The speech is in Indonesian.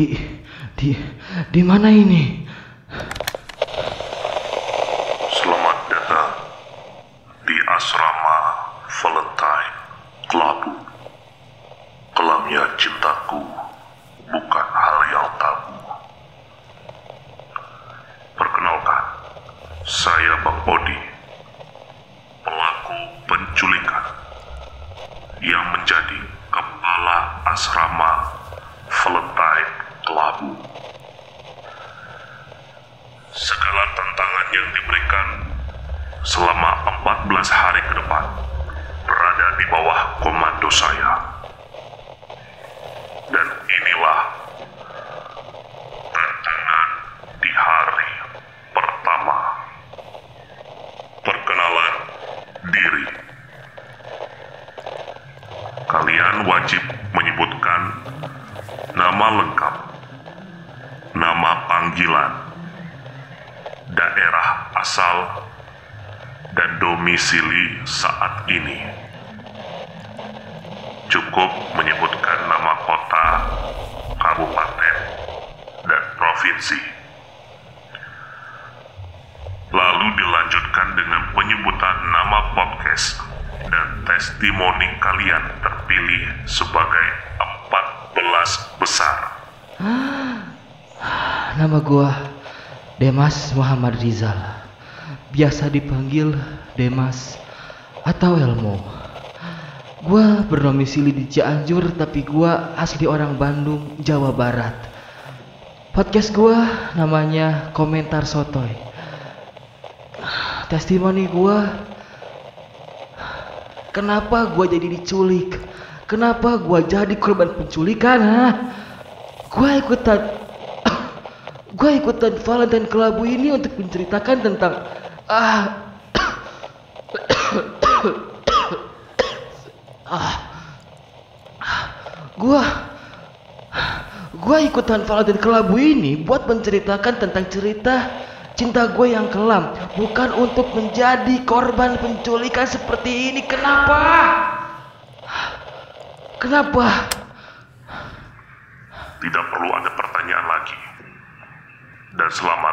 Di di di mana ini? Selamat datang di asrama Valentine Kelabu. Kelamnya cintaku bukan hal yang tabu. Perkenalkan, saya Bang Odi, pelaku penculikan yang menjadi kepala asrama Kelabu. Segala tantangan yang diberikan selama 14 hari ke depan berada di bawah komando saya. Dan inilah tantangan di hari pertama. Perkenalan diri. Kalian wajib menyebutkan nama lengkap, nama panggilan, daerah asal, dan domisili saat ini. Cukup menyebutkan nama kota, kabupaten, dan provinsi. Lalu dilanjutkan dengan penyebutan nama podcast dan testimoni kalian terpilih sebagai 14 besar. Nama gua Demas Muhammad Rizal. Biasa dipanggil Demas atau Elmo. Gua berdomisili di Cianjur tapi gua asli orang Bandung, Jawa Barat. Podcast gua namanya Komentar Sotoy. Testimoni gua Kenapa gua jadi diculik? Kenapa gua jadi korban penculikan, ha? Gua ikutan Gue ikutan Valentine Kelabu ini untuk menceritakan tentang ah. Ah. Gue gue ikutan Valentine Kelabu ini buat menceritakan tentang cerita cinta gue yang kelam bukan untuk menjadi korban penculikan seperti ini. Kenapa? Kenapa? Tidak perlu ada pertanyaan lagi. Dan selamat